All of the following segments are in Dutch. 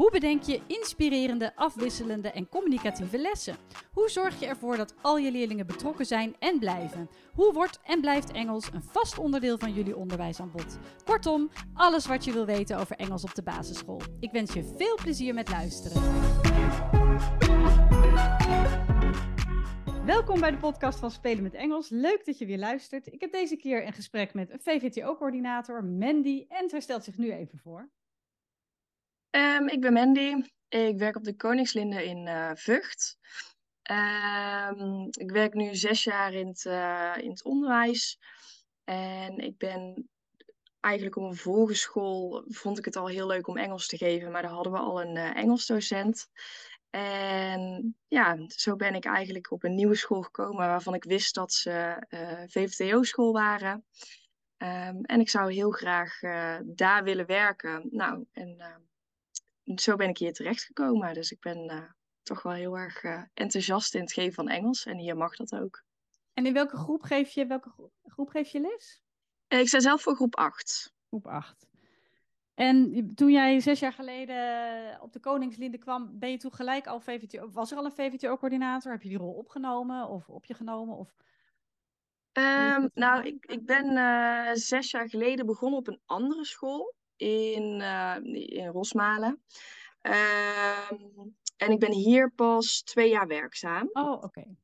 Hoe bedenk je inspirerende, afwisselende en communicatieve lessen? Hoe zorg je ervoor dat al je leerlingen betrokken zijn en blijven? Hoe wordt en blijft Engels een vast onderdeel van jullie onderwijsaanbod? Kortom, alles wat je wil weten over Engels op de basisschool. Ik wens je veel plezier met luisteren. Welkom bij de podcast van Spelen met Engels. Leuk dat je weer luistert. Ik heb deze keer een gesprek met een VVTO-coördinator, Mandy, en zij stelt zich nu even voor. Um, ik ben Mandy. Ik werk op de Koningslinde in uh, Vught. Um, ik werk nu zes jaar in het, uh, in het onderwijs. En ik ben eigenlijk op een vorige school vond ik het al heel leuk om Engels te geven, maar daar hadden we al een uh, Engelsdocent. En ja, zo ben ik eigenlijk op een nieuwe school gekomen waarvan ik wist dat ze VVTO-school waren. Um, en ik zou heel graag daar willen werken. Nou, en zo ben ik hier terechtgekomen. Dus ik ben uh, toch wel heel erg uh, enthousiast in het geven van Engels. En hier mag dat ook. En in welke groep geef je, welke groep geef je les? Uh, ik sta zelf voor groep 8. Groep 8. En toen jij zes jaar geleden op de Koningslinde kwam, ben je toen gelijk al VVTO, was er al een VVTO-coördinator? Heb je die rol opgenomen of op je genomen? Of... Um, nou, ik, ik ben uh, zes jaar geleden begonnen op een andere school in, uh, in Rosmalen. Uh, en ik ben hier pas twee jaar werkzaam. Oh, oké. Okay.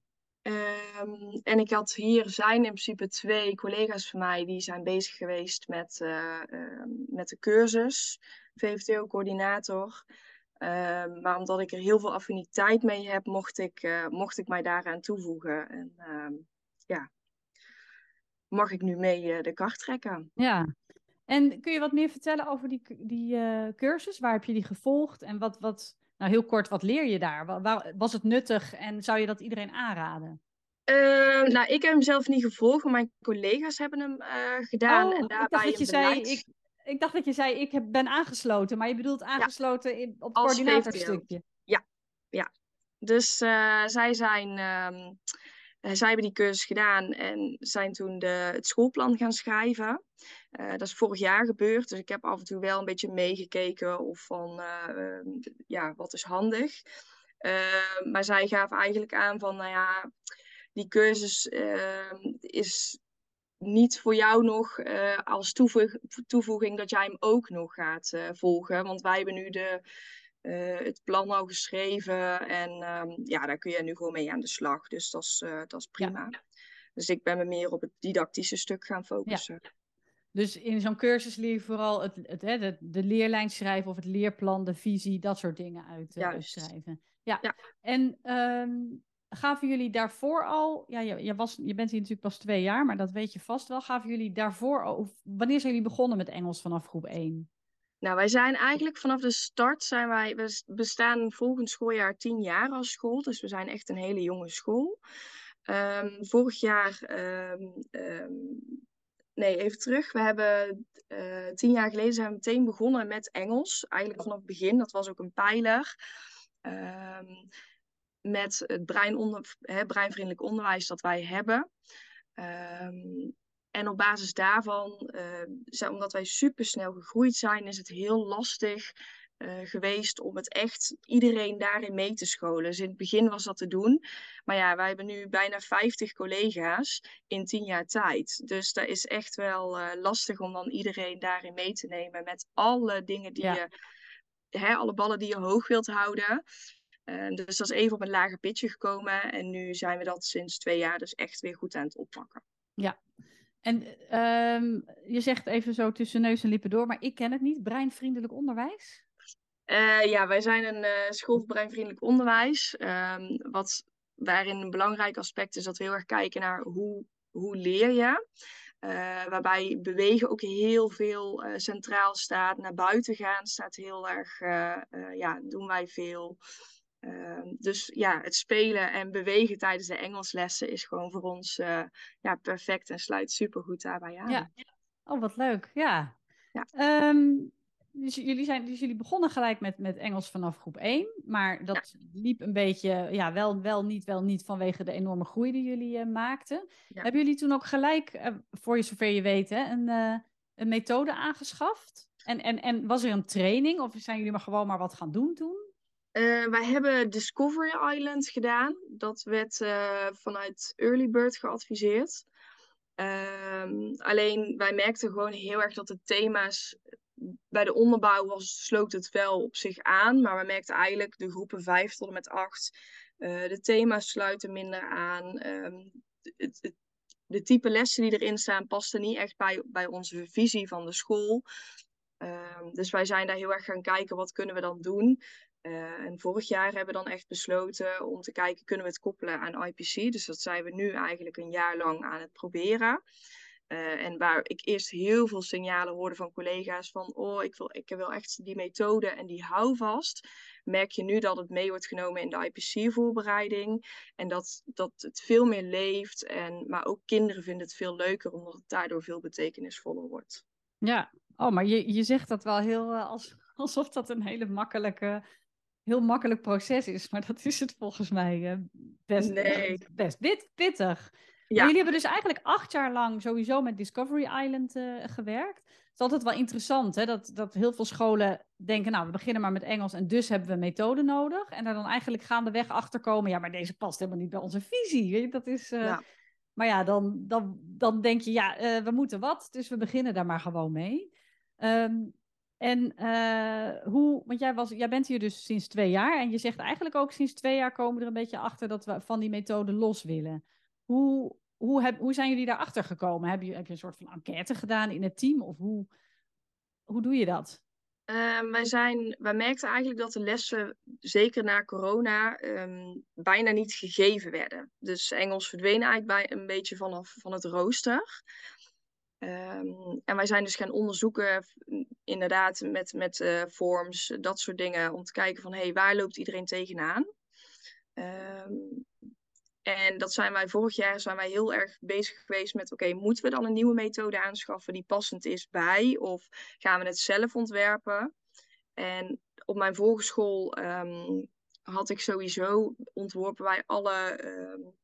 Um, en ik had hier zijn in principe twee collega's van mij die zijn bezig geweest met, uh, uh, met de cursus VVTO-coördinator. Maar omdat ik er heel veel affiniteit mee heb, mocht ik, uh, mocht ik mij daaraan toevoegen. En ja, mag ik nu mee de kar trekken. Ja, en kun je wat meer vertellen over die, die uh, cursus? Waar heb je die gevolgd? En wat, wat, nou heel kort, wat leer je daar? Was het nuttig en zou je dat iedereen aanraden? Uh, nou, ik heb hem zelf niet gevolgd, maar mijn collega's hebben hem uh, gedaan. Oh, en daarbij ik dacht dat je zei, ik, ik dacht dat je zei, ik heb, ben aangesloten, maar je bedoelt aangesloten ja, in, op het coördinatorstukje. Ja, ja. Dus uh, zij zijn um, uh, zij hebben die cursus gedaan en zijn toen de, het schoolplan gaan schrijven. Uh, dat is vorig jaar gebeurd, dus ik heb af en toe wel een beetje meegekeken of van, uh, ja, wat is handig. maar zij gaven eigenlijk aan van, nou ja, die cursus is niet voor jou nog als toevoeg, toevoeging dat jij hem ook nog gaat volgen. Want wij hebben nu de het plan al geschreven. En um, ja, daar kun je nu gewoon mee aan de slag. Dus dat is, dat is prima. Ja. Dus ik ben me meer op het didactische stuk gaan focussen. Ja. Dus in zo'n cursus leer je vooral het, het, de, de leerlijn schrijven of het leerplan, de visie, dat soort dingen uitschrijven. Uh, ja. ja. En um, gaven jullie daarvoor al, ja, je, je, was, je bent hier natuurlijk pas twee jaar, maar dat weet je vast wel. Gaven jullie daarvoor al, wanneer zijn jullie begonnen met Engels vanaf groep 1? Nou, wij zijn eigenlijk vanaf de start zijn wij, we bestaan volgend schooljaar tien jaar als school, dus we zijn echt een hele jonge school. Um, vorig jaar, um, um, nee, even terug. We hebben uh, tien jaar geleden zijn we meteen begonnen met Engels, eigenlijk vanaf het begin. Dat was ook een pijler. met het brein breinvriendelijk onderwijs dat wij hebben. En op basis daarvan, uh, omdat wij supersnel gegroeid zijn, is het heel lastig uh, geweest om het echt iedereen daarin mee te scholen. Dus in het begin was dat te doen. Maar ja, wij hebben nu bijna 50 collega's in 10 jaar tijd. Dus dat is echt wel uh, lastig om dan iedereen daarin mee te nemen met alle dingen die ja. je, hè, alle ballen die je hoog wilt houden. Uh, dus dat is even op een lager pitje gekomen. En nu zijn we dat sinds twee jaar dus echt weer goed aan het oppakken. Ja, en um, je zegt even zo tussen neus en lippen door, maar ik ken het niet. Breinvriendelijk onderwijs? Uh, ja, wij zijn een uh, school voor breinvriendelijk onderwijs. Um, wat, waarin een belangrijk aspect is dat we heel erg kijken naar hoe, hoe leer je. Uh, waarbij bewegen ook heel veel centraal staat. Naar buiten gaan staat heel erg, ja, doen wij veel. Uh, dus ja, het spelen en bewegen tijdens de Engelslessen is gewoon voor ons ja, perfect en sluit supergoed daarbij aan. Ja. Oh, wat leuk. Ja. ja. Um, dus jullie, zijn, dus jullie begonnen gelijk met, met Engels vanaf groep 1, maar dat liep een beetje, ja, wel, wel niet, wel niet vanwege de enorme groei die jullie uh, maakten. Hebben jullie toen ook gelijk, uh, voor je zover je weet, hè, een, uh, een methode aangeschaft? En, en, en was er een training of zijn jullie maar gewoon maar wat gaan doen toen? wij hebben Discovery Island gedaan. Dat werd vanuit Early Bird geadviseerd. Um, alleen wij merkten gewoon heel erg dat de thema's bij de onderbouw was, sloot het wel op zich aan. Maar we merkten eigenlijk de groepen 5 tot en met 8. Uh, eh, de thema's sluiten minder aan. Um, het, het, de type lessen die erin staan pasten niet echt bij, bij onze visie van de school. Um, dus wij zijn daar heel erg gaan kijken, wat kunnen we dan doen? Uh, en vorig jaar hebben we dan echt besloten om te kijken, kunnen we het koppelen aan IPC? Dus dat zijn we nu eigenlijk een jaar lang aan het proberen. Uh, en waar ik eerst heel veel signalen hoorde van collega's van, oh, ik wil, ik wil echt die methode en die houvast. Merk je nu dat het mee wordt genomen in de IPC-voorbereiding en dat, dat het veel meer leeft. En, maar ook kinderen vinden het veel leuker omdat het daardoor veel betekenisvoller wordt. Ja, oh, maar je, je zegt dat wel heel uh, als, alsof dat een hele makkelijke heel makkelijk proces is, maar dat is het volgens mij uh, best, nee. best pittig. Ja. jullie hebben dus eigenlijk acht jaar lang sowieso met Discovery Island uh, gewerkt. Het is altijd wel interessant hè? Dat, dat heel veel scholen denken, nou, we beginnen maar met Engels en dus hebben we methode nodig. En daar dan eigenlijk gaandeweg achter komen, ja, maar deze past helemaal niet bij onze visie. Weet je? Dat is, uh... ja. Maar ja, dan, dan, dan denk je, ja, uh, we moeten wat, dus we beginnen daar maar gewoon mee. Um, en hoe, want jij, was, jij bent hier dus sinds twee jaar en je zegt eigenlijk ook sinds twee jaar komen we er een beetje achter dat we van die methode los willen. Hoe, hoe, heb, hoe zijn jullie daarachter gekomen? Heb je, heb je een soort van enquête gedaan in het team? Of hoe, hoe doe je dat? Uh, wij, zijn, wij merkten eigenlijk dat de lessen, zeker na corona, um, bijna niet gegeven werden. Dus Engels verdween eigenlijk bij, een beetje vanaf van het rooster. Um, en wij zijn dus gaan onderzoeken, inderdaad, met, met uh, forms, dat soort dingen, om te kijken van, hé, hey, waar loopt iedereen tegenaan? Um, en dat zijn wij vorig jaar zijn wij heel erg bezig geweest met: oké, moeten we dan een nieuwe methode aanschaffen die passend is bij? Of gaan we het zelf ontwerpen? En op mijn volgeschool um, had ik sowieso ontworpen wij alle um,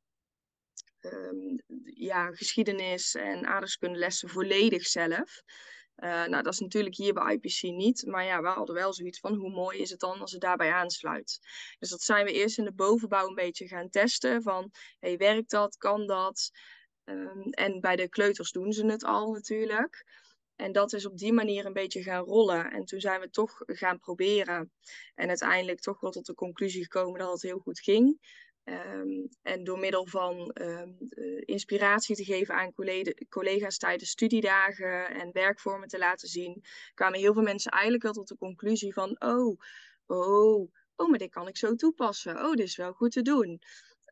um, ja, geschiedenis en aardrijkskundelessen volledig zelf. Uh, nou, dat is natuurlijk hier bij IPC niet. Maar ja, we hadden wel zoiets van hoe mooi is het dan als het daarbij aansluit. Dus dat zijn we eerst in de bovenbouw een beetje gaan testen. Van, hey, werkt dat? Kan dat? Um, en bij de kleuters doen ze het al natuurlijk. En dat is op die manier een beetje gaan rollen. En toen zijn we toch gaan proberen. En uiteindelijk toch wel tot de conclusie gekomen dat het heel goed ging. Um, en door middel van um, inspiratie te geven aan collega's tijdens studiedagen en werkvormen te laten zien, kwamen heel veel mensen eigenlijk wel tot de conclusie van, oh, oh, oh, maar dit kan ik zo toepassen. Oh, dit is wel goed te doen.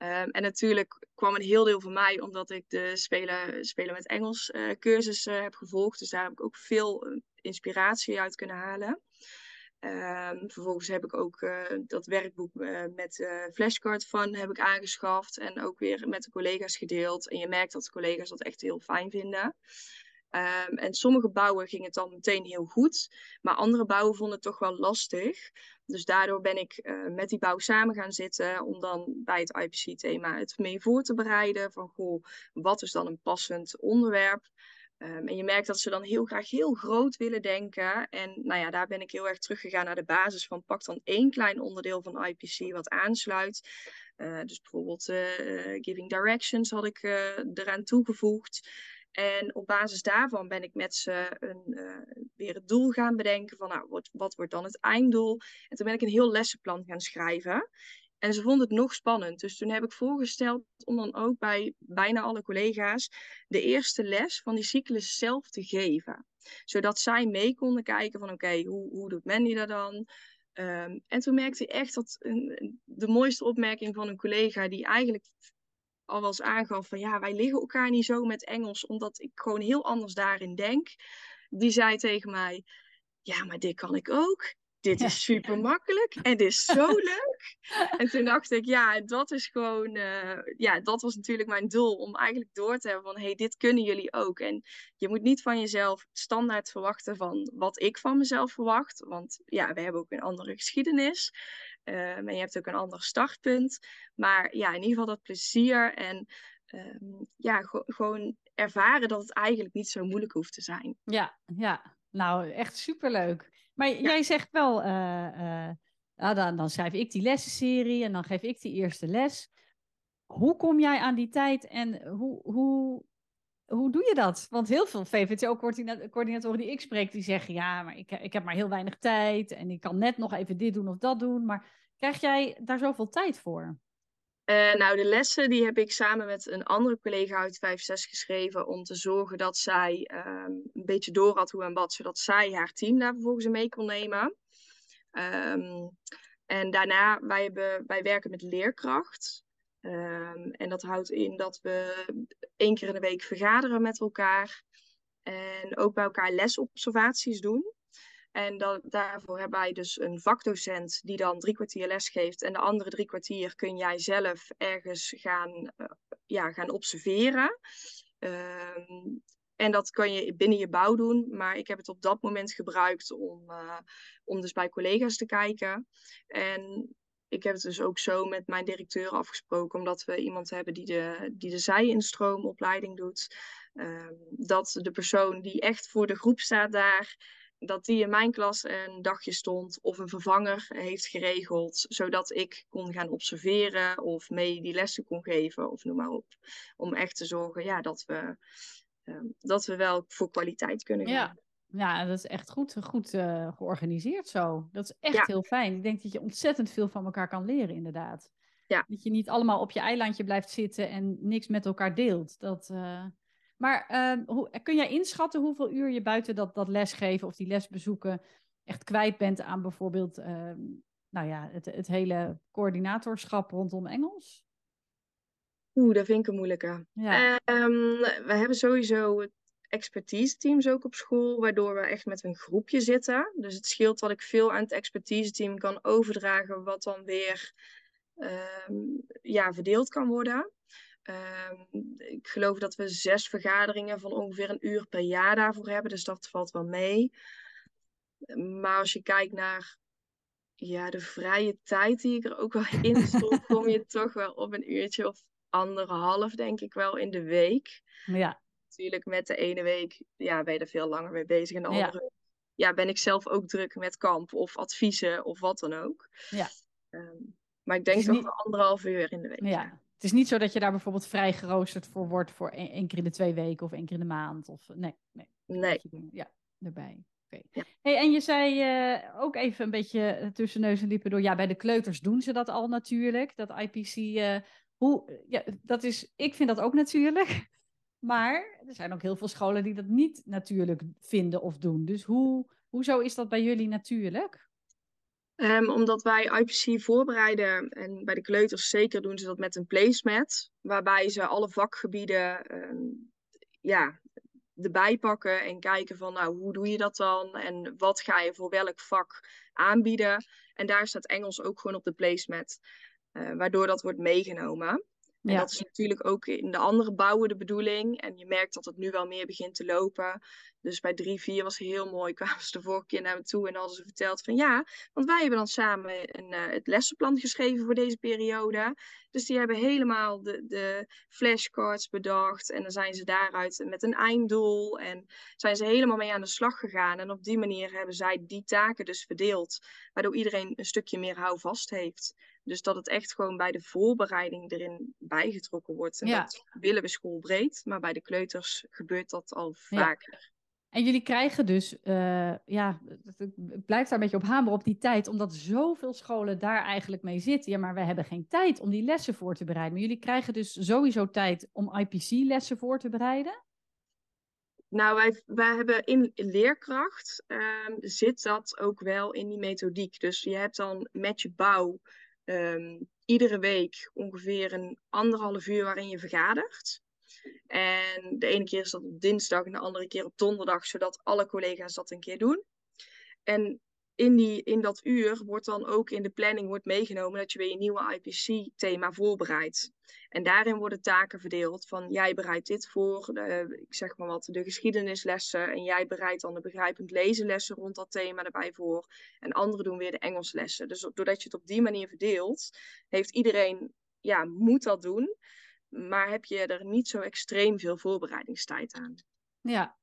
Um, en natuurlijk kwam een heel deel van mij omdat ik de Spelen, spelen met Engels uh, cursus uh, heb gevolgd. Dus daar heb ik ook veel uh, inspiratie uit kunnen halen. Um, vervolgens heb ik ook uh, dat werkboek uh, met uh, flashcard van heb ik aangeschaft en ook weer met de collega's gedeeld. En je merkt dat de collega's dat echt heel fijn vinden. Um, en sommige bouwen ging het dan meteen heel goed, maar andere bouwen vonden het toch wel lastig. Dus daardoor ben ik met die bouw samen gaan zitten om dan bij het IPC-thema het mee voor te bereiden. Van goh, wat is dan een passend onderwerp? Um, en je merkt dat ze dan heel graag heel groot willen denken. En nou ja, daar ben ik heel erg teruggegaan naar de basis van pak dan één klein onderdeel van IPC wat aansluit. Uh, dus bijvoorbeeld uh, Giving Directions had ik uh, eraan toegevoegd. En op basis daarvan ben ik met ze een, weer het doel gaan bedenken van nou, wat, wat wordt dan het einddoel. En toen ben ik een heel lessenplan gaan schrijven. En ze vonden het nog spannend. Dus toen heb ik voorgesteld om dan ook bij bijna alle collega's de eerste les van die cyclus zelf te geven. Zodat zij mee konden kijken van oké, hoe, hoe doet Mandy dat dan? Um, en toen merkte ik echt dat een, de mooiste opmerking van een collega die eigenlijk al was aangaf van ja, wij liggen elkaar niet zo met Engels, omdat ik gewoon heel anders daarin denk. Die zei tegen mij, ja, maar dit kan ik ook. Dit is super makkelijk en dit is zo leuk. En toen dacht ik, ja, dat is gewoon, uh, ja, dat was natuurlijk mijn doel. Om eigenlijk door te hebben van, hey, dit kunnen jullie ook. En je moet niet van jezelf standaard verwachten van wat ik van mezelf verwacht. Want ja, we hebben ook een andere geschiedenis. Uh, en je hebt ook een ander startpunt. Maar ja, in ieder geval dat plezier en um, ja, gewoon ervaren dat het eigenlijk niet zo moeilijk hoeft te zijn. Ja, ja. nou echt superleuk. Maar jij zegt wel, uh, uh, dan, dan schrijf ik die lessenserie en dan geef ik die eerste les. Hoe kom jij aan die tijd en hoe, hoe, hoe doe je dat? Want heel veel VVTO-coördinatoren die ik spreek, die zeggen... ja, maar ik, ik heb maar heel weinig tijd en ik kan net nog even dit doen of dat doen. Maar krijg jij daar zoveel tijd voor? Uh, nou, de lessen die heb ik samen met een andere collega uit 5-6 geschreven om te zorgen dat zij um, een beetje door had hoe en wat, zodat zij haar team daar vervolgens mee kon nemen. Um, en daarna, wij, wij werken met leerkracht. Um, en dat houdt in dat we één keer in de week vergaderen met elkaar. En ook bij elkaar lesobservaties doen. En daarvoor hebben wij dus een vakdocent die dan drie kwartier les geeft. En de andere drie kwartier kun jij zelf ergens gaan, uh, ja, gaan observeren. Um, en dat kan je binnen je bouw doen. Maar ik heb het op dat moment gebruikt om, uh, om dus bij collega's te kijken. En ik heb het dus ook zo met mijn directeur afgesproken, omdat we iemand hebben die de, die de zij-instroomopleiding doet. Um, dat de persoon die echt voor de groep staat daar dat die in mijn klas een dagje stond of een vervanger heeft geregeld, zodat ik kon gaan observeren of mee die lessen kon geven of noem maar op. Om echt te zorgen ja, dat, we, uh, dat we wel voor kwaliteit kunnen gaan. Ja. Ja, dat is echt goed, goed uh, georganiseerd zo. Dat is echt ja. heel fijn. Ik denk dat je ontzettend veel van elkaar kan leren, inderdaad. Ja. Dat je niet allemaal op je eilandje blijft zitten en niks met elkaar deelt. Dat, uh, maar uh, hoe, kun jij inschatten hoeveel uur je buiten dat, dat lesgeven of die lesbezoeken echt kwijt bent aan bijvoorbeeld uh, nou ja, het, het hele coördinatorschap rondom Engels? Oeh, dat vind ik een moeilijke. Ja. Um, we hebben sowieso expertise teams ook op school, waardoor we echt met een groepje zitten. Dus het scheelt dat ik veel aan het expertise team kan overdragen, wat dan weer um, ja, verdeeld kan worden. Um, ik geloof dat we zes vergaderingen van ongeveer een uur per jaar daarvoor hebben, dus dat valt wel mee. Maar als je kijkt naar ja, de vrije tijd die ik er ook wel in stop, kom je toch wel op een uurtje of anderhalf, denk ik wel, in de week. Ja. Natuurlijk, met de ene week ja, ben je er veel langer mee bezig. En de andere ja. ja ben ik zelf ook druk met kamp of adviezen of wat dan ook. Ja. Um, maar ik denk toch niet... anderhalf uur in de week. Ja. Het is niet zo dat je daar bijvoorbeeld vrij geroosterd voor wordt voor één, één keer in de twee weken of één keer in de maand. Of, nee, nee. Nee. Ja, erbij. Okay. Ja. Hey, en je zei uh, ook even een beetje tussen neus en lippen door. Ja, bij de kleuters doen ze dat al natuurlijk. Dat IPC. Hoe, ja, dat is, ik vind dat ook natuurlijk. Maar er zijn ook heel veel scholen die dat niet natuurlijk vinden of doen. Dus hoe, hoezo is dat bij jullie natuurlijk? Um, omdat wij IPC voorbereiden en bij de kleuters zeker doen ze dat met een placemat. Waarbij ze alle vakgebieden um, ja, erbij pakken en kijken van nou hoe doe je dat dan en wat ga je voor welk vak aanbieden. En daar staat Engels ook gewoon op de placemat. Uh, waardoor dat wordt meegenomen. En ja. dat is natuurlijk ook in de andere bouwen de bedoeling. En je merkt dat het nu wel meer begint te lopen. Dus bij 3, 4 was heel mooi. Kwamen ze de vorige keer naar me toe en hadden ze verteld van ja, want wij hebben dan samen een, uh, het lessenplan geschreven voor deze periode. Dus die hebben helemaal de, de flashcards bedacht. En dan zijn ze daaruit met een einddoel. En zijn ze helemaal mee aan de slag gegaan. En op die manier hebben zij die taken dus verdeeld. Waardoor iedereen een stukje meer houvast heeft. Dus dat het echt gewoon bij de voorbereiding erin bijgetrokken wordt. En ja. dat willen we schoolbreed. Maar bij de kleuters gebeurt dat al vaker. Ja. En jullie krijgen dus, uh, ja, het blijft daar een beetje op hameren op die tijd, omdat zoveel scholen daar eigenlijk mee zitten. Ja, maar we hebben geen tijd om die lessen voor te bereiden. Maar jullie krijgen dus sowieso tijd om IPC-lessen voor te bereiden? Nou, wij, wij hebben in leerkracht, um, zit dat ook wel in die methodiek. Dus je hebt dan met je bouw um, iedere week ongeveer een anderhalf uur waarin je vergadert. En de ene keer is dat op dinsdag en de andere keer op donderdag, zodat alle collega's dat een keer doen. En in, die, in dat uur wordt dan ook in de planning wordt meegenomen dat je weer je nieuwe IPC-thema voorbereidt. En daarin worden taken verdeeld van jij bereidt dit voor, de, ik zeg maar wat, de geschiedenislessen. En jij bereidt dan de begrijpend lezenlessen rond dat thema erbij voor. En anderen doen weer de Engelslessen. Dus doordat je het op die manier verdeelt, heeft iedereen, ja, moet dat doen. Maar heb je er niet zo extreem veel voorbereidingstijd aan. Ja,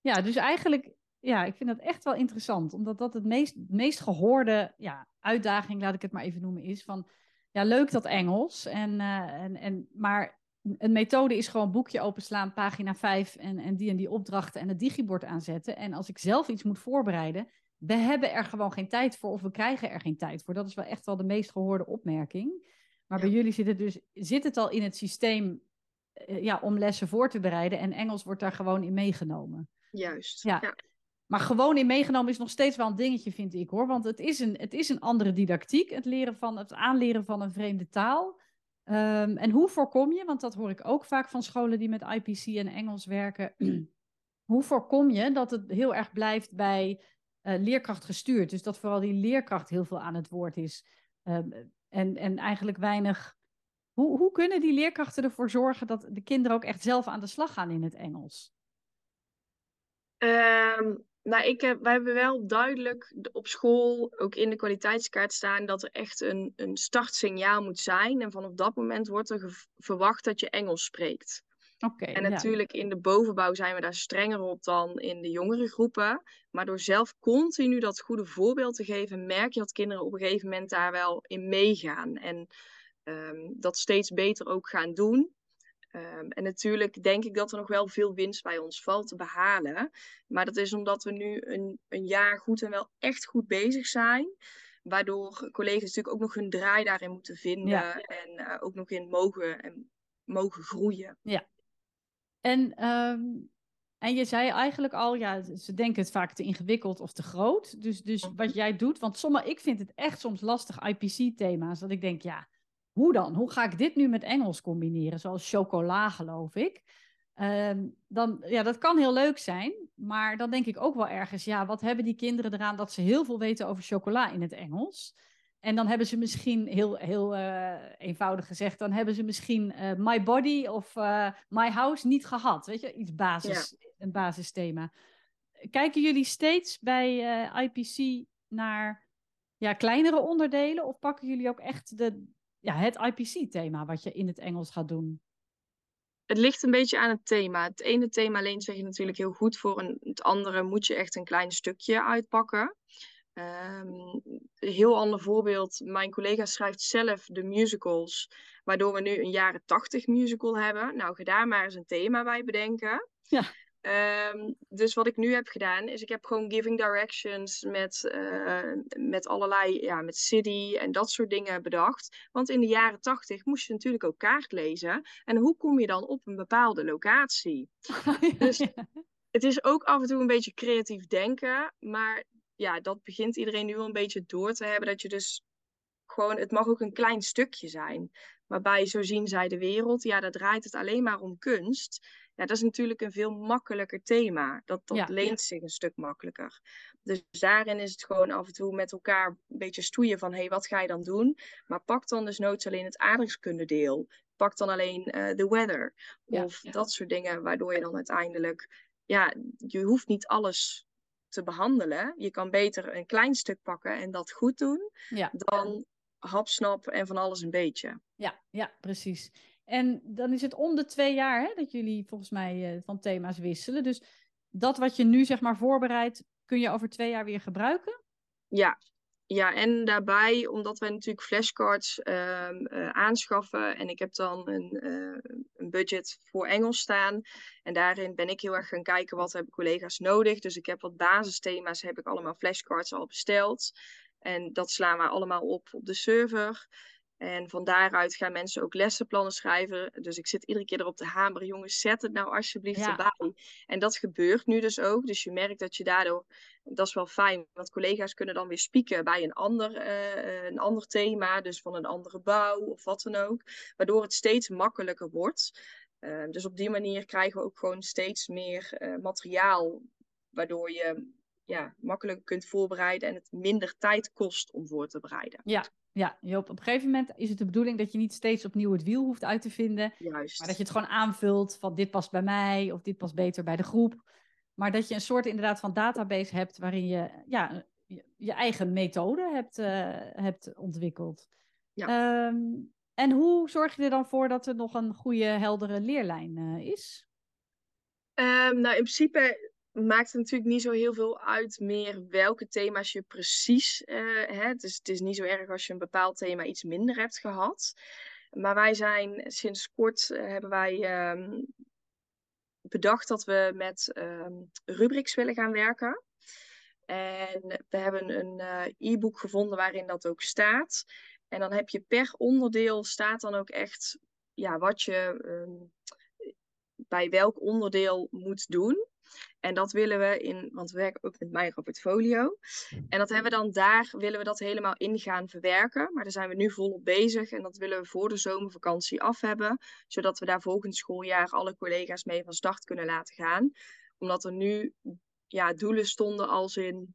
ja dus eigenlijk ja, ik vind dat echt wel interessant. Omdat dat het meest, meest gehoorde ja, uitdaging, laat ik het maar even noemen, is van... Ja, leuk dat Engels. En, uh, en, en, maar een methode is gewoon boekje openslaan, pagina 5 en, en die en die opdrachten en het digibord aanzetten. En als ik zelf iets moet voorbereiden, we hebben er gewoon geen tijd voor of we krijgen er geen tijd voor. Dat is wel echt wel de meest gehoorde opmerking. Maar bij jullie zit het dus zit het al in het systeem uh, ja, om lessen voor te bereiden en Engels wordt daar gewoon in meegenomen. Juist. Ja. ja. Maar gewoon in meegenomen is nog steeds wel een dingetje, vind ik hoor. Want het is een, het is een andere didactiek, het, leren van, het aanleren van een vreemde taal. Um, en hoe voorkom je, want dat hoor ik ook vaak van scholen die met IPC en Engels werken. hoe voorkom je dat het heel erg blijft bij uh, leerkracht gestuurd? Dus dat vooral die leerkracht heel veel aan het woord is. Um, en, en eigenlijk weinig. Hoe, hoe kunnen die leerkrachten ervoor zorgen dat de kinderen ook echt zelf aan de slag gaan in het Engels? Um, nou, ik heb, wij hebben wel duidelijk op school, ook in de kwaliteitskaart staan, dat er echt een, een startsignaal moet zijn. En vanaf dat moment wordt er verwacht dat je Engels spreekt. Okay, en natuurlijk in de bovenbouw zijn we daar strenger op dan in de jongere groepen. Maar door zelf continu dat goede voorbeeld te geven, merk je dat kinderen op een gegeven moment daar wel in meegaan. En um, dat steeds beter ook gaan doen. Um, en natuurlijk denk ik dat er nog wel veel winst bij ons valt te behalen. Maar dat is omdat we nu een, een jaar goed en wel echt goed bezig zijn. Waardoor collega's natuurlijk ook nog hun draai daarin moeten vinden. Ja. En uh, ook nog in mogen, en mogen groeien. Ja. En, um, en je zei eigenlijk al, ja, ze denken het vaak te ingewikkeld of te groot. Dus, dus wat jij doet, want sommige, ik vind het echt soms lastig IPC-thema's. Dat ik denk, ja, hoe dan? Hoe ga ik dit nu met Engels combineren? Zoals chocola, geloof ik. Um, dan, ja, dat kan heel leuk zijn, maar dan denk ik ook wel ergens, ja, wat hebben die kinderen eraan dat ze heel veel weten over chocola in het Engels? En dan hebben ze misschien, heel, heel uh, eenvoudig gezegd, dan hebben ze misschien uh, My Body of uh, My House niet gehad. Weet je, iets basis, ja. een basisthema. Kijken jullie steeds bij IPC naar ja, kleinere onderdelen of pakken jullie ook echt de, ja, het IPC-thema wat je in het Engels gaat doen? Het ligt een beetje aan het thema. Het ene thema leent zich natuurlijk heel goed voor, en het andere moet je echt een klein stukje uitpakken. Um, een heel ander voorbeeld. Mijn collega schrijft zelf de musicals, waardoor we nu een jaren tachtig musical hebben. Nou, ga daar maar eens een thema bij bedenken. Ja. Um, dus wat ik nu heb gedaan, is ik heb gewoon giving directions met, uh, met allerlei, ja, met city en dat soort dingen bedacht. Want in de jaren tachtig moest je natuurlijk ook kaart lezen. En hoe kom je dan op een bepaalde locatie? dus het is ook af en toe een beetje creatief denken. Maar ja, dat begint iedereen nu wel een beetje door te hebben. Dat je dus gewoon, het mag ook een klein stukje zijn. Waarbij, zo zien zij de wereld, ja, daar draait het alleen maar om kunst. Ja, dat is natuurlijk een veel makkelijker thema. Dat, dat ja, leent ja. zich een stuk makkelijker. Dus daarin is het gewoon af en toe met elkaar een beetje stoeien van... hé, hey, wat ga je dan doen? Maar pak dan dus nooit alleen het aardrijkskundedeel. Pak dan alleen de uh, weather. Of ja, dat soort dingen, waardoor je dan uiteindelijk... Ja, je hoeft niet alles te behandelen. Je kan beter een klein stuk pakken en dat goed doen... dan hapsnap en van alles een beetje. Ja, ja, precies. En dan is het om de twee jaar hè, dat jullie volgens mij uh, van thema's wisselen. Dus dat wat je nu zeg maar voorbereidt, kun je over twee jaar weer gebruiken? Ja, ja, en daarbij, omdat wij natuurlijk flashcards uh, uh, aanschaffen en ik heb dan een, uh, een budget voor Engels staan. En daarin ben ik heel erg gaan kijken wat hebben collega's nodig. Dus ik heb wat basisthema's, heb ik allemaal flashcards al besteld. En dat slaan we allemaal op op de server. En van daaruit gaan mensen ook lessenplannen schrijven. Dus ik zit iedere keer erop te hameren. Jongens, zet het nou alsjeblieft ja. erbij. En dat gebeurt nu dus ook. Dus je merkt dat je daardoor... Dat is wel fijn. Want collega's kunnen dan weer spieken bij een ander, uh, een ander thema. Dus van een andere bouw of wat dan ook. Waardoor het steeds makkelijker wordt. Uh, dus op die manier krijgen we ook gewoon steeds meer uh, materiaal. Waardoor je ja, makkelijker kunt voorbereiden en het minder tijd kost om voor te bereiden. Ja, ja, Joop, op een gegeven moment is het de bedoeling dat je niet steeds opnieuw het wiel hoeft uit te vinden. Juist. Maar dat je het gewoon aanvult van dit past bij mij of dit past beter bij de groep. Maar dat je een soort inderdaad van database hebt waarin je ja, je, je eigen methode hebt, uh, hebt ontwikkeld. Ja. Ehm, en hoe zorg je er dan voor dat er nog een goede, heldere leerlijn uh, is? Um, nou, in principe maakt het natuurlijk niet zo heel veel uit meer welke thema's je precies uh, hebt. Dus het is niet zo erg als je een bepaald thema iets minder hebt gehad. Maar wij zijn sinds kort uh, hebben wij um, bedacht dat we met um, rubrics willen gaan werken. En we hebben een uh, e-book gevonden waarin dat ook staat. En dan heb je per onderdeel staat dan ook echt ja, wat je bij welk onderdeel moet doen. En dat willen we in, want we werken ook met Micro Portfolio. En dat hebben we dan daar, willen we dat helemaal in gaan verwerken. Maar daar zijn we nu volop bezig. En dat willen we voor de zomervakantie af hebben. Zodat we daar volgend schooljaar alle collega's mee van start kunnen laten gaan. Omdat er nu ja, doelen stonden als in...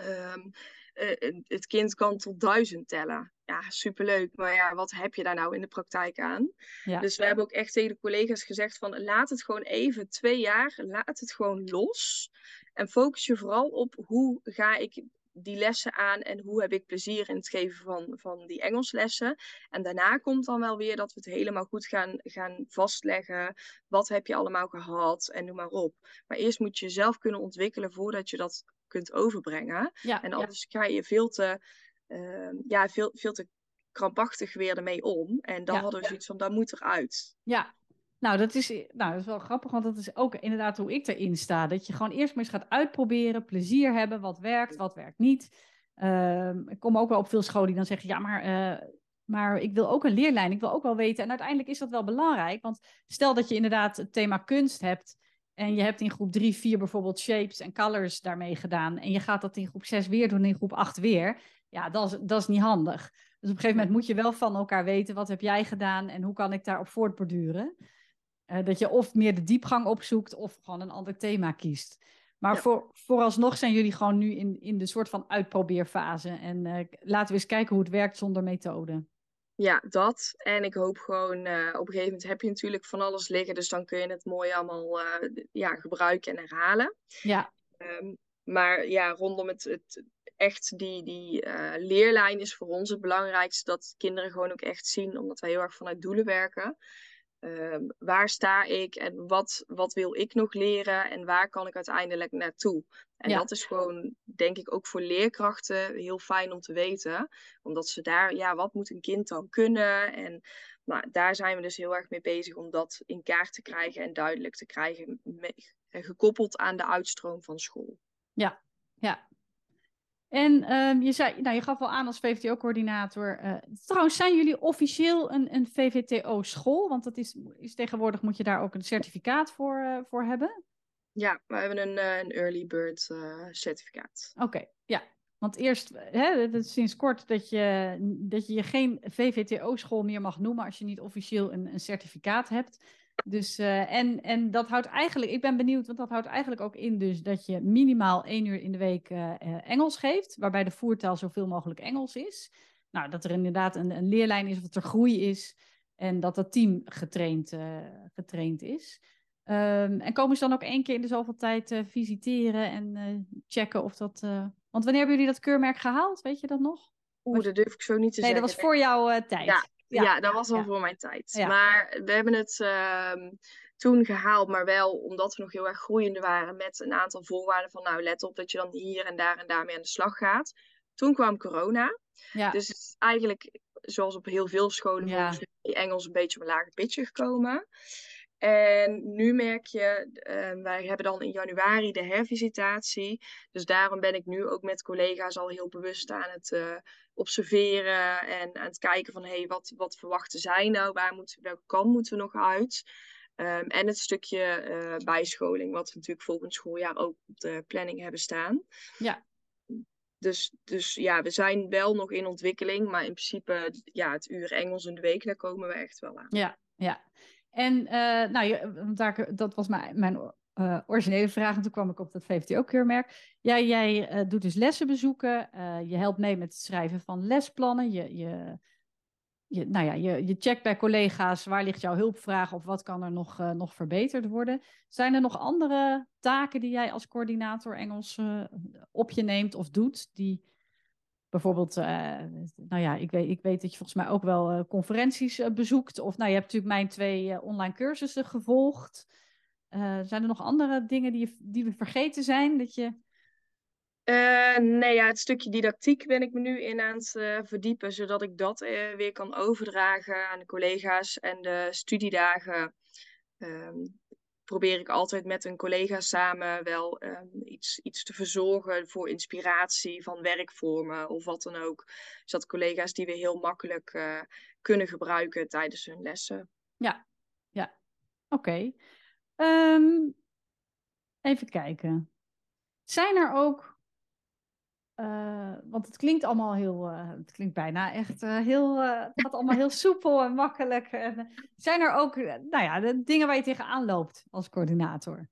Um, uh, het kind kan tot duizend tellen. Ja, superleuk. Maar ja, wat heb je daar nou in de praktijk aan? Ja. Dus we hebben ook echt tegen de collega's gezegd van laat het gewoon even twee jaar, laat het gewoon los. En focus je vooral op hoe ga ik die lessen aan en hoe heb ik plezier in het geven van, van die Engelslessen. En daarna komt dan wel weer dat we het helemaal goed gaan, gaan vastleggen. Wat heb je allemaal gehad en noem maar op. Maar eerst moet je jezelf kunnen ontwikkelen voordat je dat kunt overbrengen. Ja, en anders ja. ga je veel te, uh, ja, veel, veel te krampachtig weer ermee om. En dan Ja. hadden we zoiets van, dat moet eruit. Ja, nou dat, is, nou dat is wel grappig, want dat is ook inderdaad hoe ik erin sta. Dat je gewoon eerst maar eens gaat uitproberen, plezier hebben, wat werkt, wat werkt niet. Ehm, ik kom ook wel op veel scholen die dan zeggen, ja maar, eh, maar ik wil ook een leerlijn, ik wil ook wel weten. En uiteindelijk is dat wel belangrijk, want stel dat je inderdaad het thema kunst hebt... En je hebt in groep 3, 4 bijvoorbeeld shapes en colors daarmee gedaan. En je gaat dat in groep 6 weer doen, in groep 8 weer. Ja, dat is, dat is niet handig. Dus op een gegeven moment moet je wel van elkaar weten, wat heb jij gedaan en hoe kan ik daarop voortborduren? Uh, dat je of meer de diepgang opzoekt of gewoon een ander thema kiest. Maar Ja. voor, vooralsnog zijn jullie gewoon nu in, in de soort van uitprobeerfase. En uh, laten we eens kijken hoe het werkt zonder methode. Ja, dat. En ik hoop gewoon, uh, op een gegeven moment heb je natuurlijk van alles liggen. Dus dan kun je het mooi allemaal uh, ja, gebruiken en herhalen. Ja. Um, maar ja, rondom het, het echt die, die uh, leerlijn is voor ons het belangrijkste. Dat kinderen gewoon ook echt zien, omdat wij heel erg vanuit doelen werken. Um, waar sta ik en wat, wat wil ik nog leren en waar kan ik uiteindelijk naartoe? En Ja. dat is gewoon, denk ik, ook voor leerkrachten heel fijn om te weten. Omdat ze daar, ja, wat moet een kind dan kunnen? En nou, daar zijn we dus heel erg mee bezig om dat in kaart te krijgen en duidelijk te krijgen. gekoppeld aan de uitstroom van school. Ja, ja. En ehm, je, zei, nou, je gaf wel aan als VVTO-coördinator. eh, trouwens, zijn jullie officieel een, een VVTO-school? Want dat is, is tegenwoordig moet je daar ook een certificaat voor, eh, voor hebben. Ja, we hebben een, eh, een early bird certificaat. Oké, ja. Want eerst, hè, het is sinds kort dat je, dat je je geen VVTO-school meer mag noemen als je niet officieel een, een certificaat hebt. Dus, eh, en, en dat houdt eigenlijk, ik ben benieuwd, want dat houdt eigenlijk ook in dus dat je minimaal één uur in de week eh, eh, Engels geeft, waarbij de voertaal zoveel mogelijk Engels is. Nou, dat er inderdaad een, een leerlijn is, dat er groei is en dat dat team getraind, getraind is. Ehm, en komen ze dan ook één keer in de zoveel tijd visiteren en checken of dat... Want wanneer hebben jullie dat keurmerk gehaald? Weet je dat nog? Oeh, dat durf ik zo niet te Nee, dat zeggen. was voor jouw tijd. Ja, Ja, Ja, dat was al voor mijn tijd. Maar we hebben het ehm, toen gehaald, maar wel omdat we nog heel erg groeiende waren met een aantal voorwaarden van nou let op dat je dan hier en daar en daarmee aan de slag gaat. Toen kwam corona. Ja, Dus eigenlijk, zoals op heel veel scholen, Ja. Engels een beetje op een lager pitje gekomen. En nu merk je, eh, wij hebben dan in januari de hervisitatie. Dus daarom ben ik nu ook met collega's al heel bewust aan het eh, observeren en aan het kijken van hé, hey, wat, wat verwachten zij nou? Waar moeten, welke kant moeten we nog uit? Ehm, en het stukje eh, bijscholing, wat we natuurlijk volgend schooljaar ook op de planning hebben staan. Ja. Dus, dus ja, we zijn wel nog in ontwikkeling, maar in principe, ja, het uur Engels in de week, daar komen we echt wel aan. ja, ja. En eh, nou, daar, dat was mijn, mijn uh, originele vraag. En toen kwam ik op dat VVTO-keurmerk. Ja, jij uh, doet dus lessen bezoeken. Je helpt mee met het schrijven van lesplannen. Je, je, je, nou ja, je, je checkt bij collega's waar ligt jouw hulpvraag of wat kan er nog, nog verbeterd worden. Zijn er nog andere taken die jij als coördinator Engels op je neemt of doet? Die bijvoorbeeld, nou ja, ik weet, ik weet dat je volgens mij ook wel conferenties bezoekt. Of nou, je hebt natuurlijk mijn twee online cursussen gevolgd. Zijn er nog andere dingen die, die we vergeten zijn? Dat je... Nee, ja, het stukje didactiek ben ik me nu in aan het verdiepen, zodat ik dat weer kan overdragen aan de collega's. En de studiedagen um, probeer ik altijd met een collega samen wel um, iets, iets te verzorgen voor inspiratie van werkvormen of wat dan ook. Zodat collega's die we heel makkelijk kunnen gebruiken tijdens hun lessen. Ja, ja. oké. Um, even kijken. Zijn er ook, uh, want het klinkt allemaal heel, uh, het klinkt bijna echt uh, heel, het gaat allemaal heel soepel en makkelijk. En, zijn er ook, nou ja, de dingen waar je tegenaan loopt als coördinator?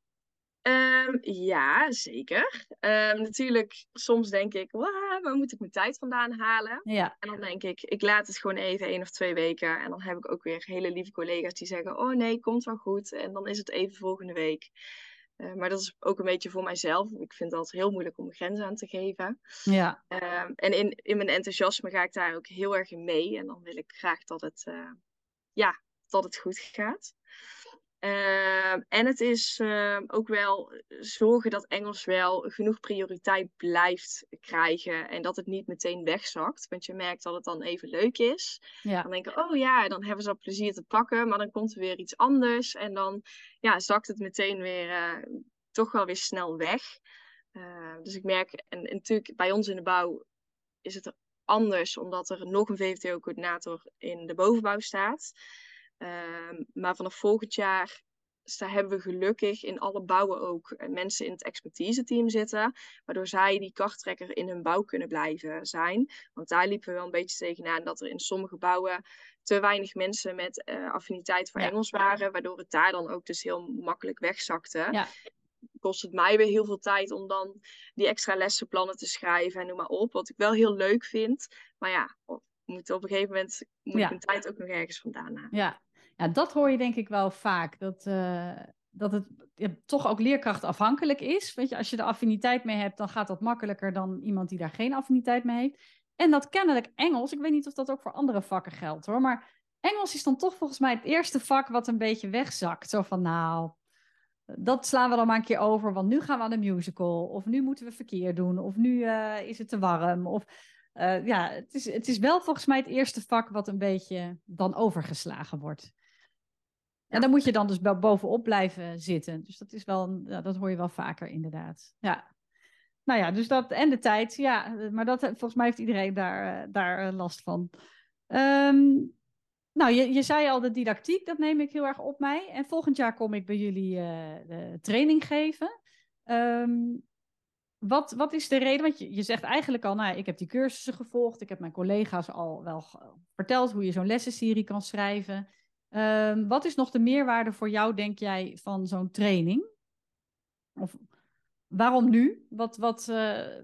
Um, ja, zeker. Um, natuurlijk, soms denk ik, waar moet ik mijn tijd vandaan halen? Ja. En dan denk ik, ik laat het gewoon even één of twee weken. En dan heb ik ook weer hele lieve collega's die zeggen, oh nee, komt wel goed. En dan is het even volgende week. Uh, maar dat is ook een beetje voor mijzelf. Ik vind altijd heel moeilijk om een grens aan te geven. Ja. Um, en in, in mijn enthousiasme ga ik daar ook heel erg in mee. En dan wil ik graag dat het, uh, ja, dat het goed gaat. Uh, en het is uh, ook wel zorgen dat Engels wel genoeg prioriteit blijft krijgen en dat het niet meteen wegzakt. Want je merkt dat het dan even leuk is. Ja. Dan denken, oh ja, dan hebben ze al plezier te pakken, maar dan komt er weer iets anders en dan ja, zakt het meteen weer uh, toch wel weer snel weg. dus ik merk, en, en natuurlijk bij ons in de bouw is het anders, omdat er nog een VVTO-coördinator in de bovenbouw staat. Um, maar vanaf volgend jaar daar hebben we gelukkig in alle bouwen ook eh, mensen in het expertise team zitten, waardoor zij die karttrekker in hun bouw kunnen blijven zijn. Want daar liepen we wel een beetje tegenaan dat er in sommige bouwen te weinig mensen met uh, affiniteit voor ja. Engels waren, waardoor het daar dan ook dus heel makkelijk wegzakte. Ja. Kost het mij weer heel veel tijd om dan die extra lessenplannen te schrijven en noem maar op. Wat ik wel heel leuk vind. Maar ja, moet op een gegeven moment moet ja. ik mijn tijd ook nog ergens vandaan halen. Ja, ja, dat hoor je denk ik wel vaak. Dat, uh, dat het toch ook leerkrachtafhankelijk is. Weet je, als je er affiniteit mee hebt, dan gaat dat makkelijker dan iemand die daar geen affiniteit mee heeft. En dat kennelijk Engels, ik weet niet of dat ook voor andere vakken geldt hoor, maar Engels is dan toch volgens mij het eerste vak wat een beetje wegzakt. Zo van nou, dat slaan we dan maar een keer over, want nu gaan we aan de musical. Of nu moeten we verkeer doen. Of nu uh, is het te warm. Of uh, ja, het is, het is wel volgens mij het eerste vak wat een beetje dan overgeslagen wordt. En daar moet je dan dus bovenop blijven zitten. Dus dat is wel, ja, dat hoor je wel vaker inderdaad. Ja. Nou ja, dus dat en de tijd, ja. Maar dat, volgens mij heeft iedereen daar, daar eh, last van. Um, nou, je, je zei al de didactiek, dat neem ik heel erg op mij. En volgend jaar kom ik bij jullie uh, de training geven. Um, wat, wat is de reden? Want je, je zegt eigenlijk al, nou, ik heb die cursussen gevolgd. Ik heb mijn collega's al wel verteld hoe je zo'n lessenserie kan schrijven. Um, wat is nog de meerwaarde voor jou, denk jij, van zo'n training? Of waarom nu? Wat, wat, uh...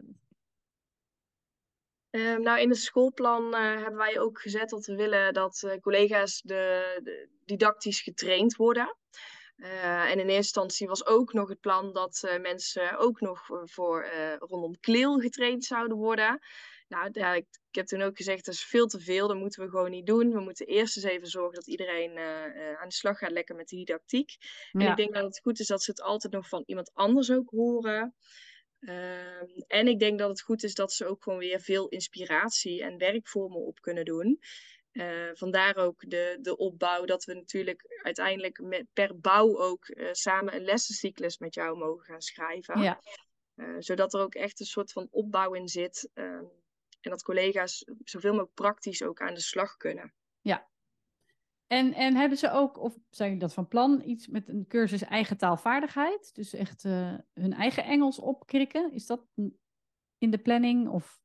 um, nou, in het schoolplan uh, hebben wij ook gezet dat we willen dat uh, collega's de, didactisch getraind worden. en in eerste instantie was ook nog het plan dat mensen ook nog voor rondom kleel getraind zouden worden. Nou, ja, ik, ik, heb toen ook gezegd, dat is veel te veel. Dat moeten we gewoon niet doen. We moeten eerst eens even zorgen dat iedereen uh, uh, aan de slag gaat lekker met de didactiek. En ik denk dat het goed is dat ze het altijd nog van iemand anders ook horen. Uh, en ik denk dat het goed is dat ze ook gewoon weer veel inspiratie en werkvormen op kunnen doen. Uh, vandaar ook de, de opbouw dat we natuurlijk uiteindelijk met, per bouw ook uh, samen een lessencyclus met jou mogen gaan schrijven. Ja. Uh, zodat er ook echt een soort van opbouw in zit. Ehm, en dat collega's zoveel mogelijk praktisch ook aan de slag kunnen. Ja. En, en hebben ze ook, of zijn jullie dat van plan, iets met een cursus eigen taalvaardigheid? Dus echt uh, hun eigen Engels opkrikken? Is dat in de planning? Of?